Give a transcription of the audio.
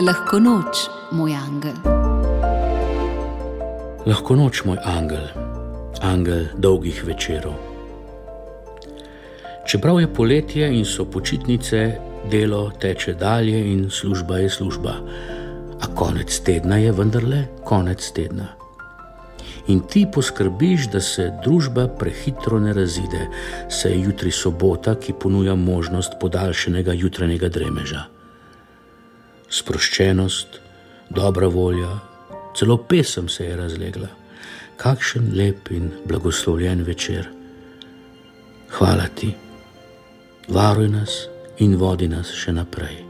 Lahko noč, moj angel. Lahko noč, moj angel, angel dolgih večerov. Čeprav je poletje in so počitnice, delo teče dalje in služba je služba, a konec tedna je vendarle konec tedna. In ti poskrbiš, da se družba prehitro ne razide, saj je jutri sobota, ki ponuja možnost podaljšanega jutranjega dremeža. Sproščenost, dobra volja, celo pesem se je razlegla. Kakšen lep in blagoslovljen večer. Hvala ti, varuj nas in vodi nas še naprej.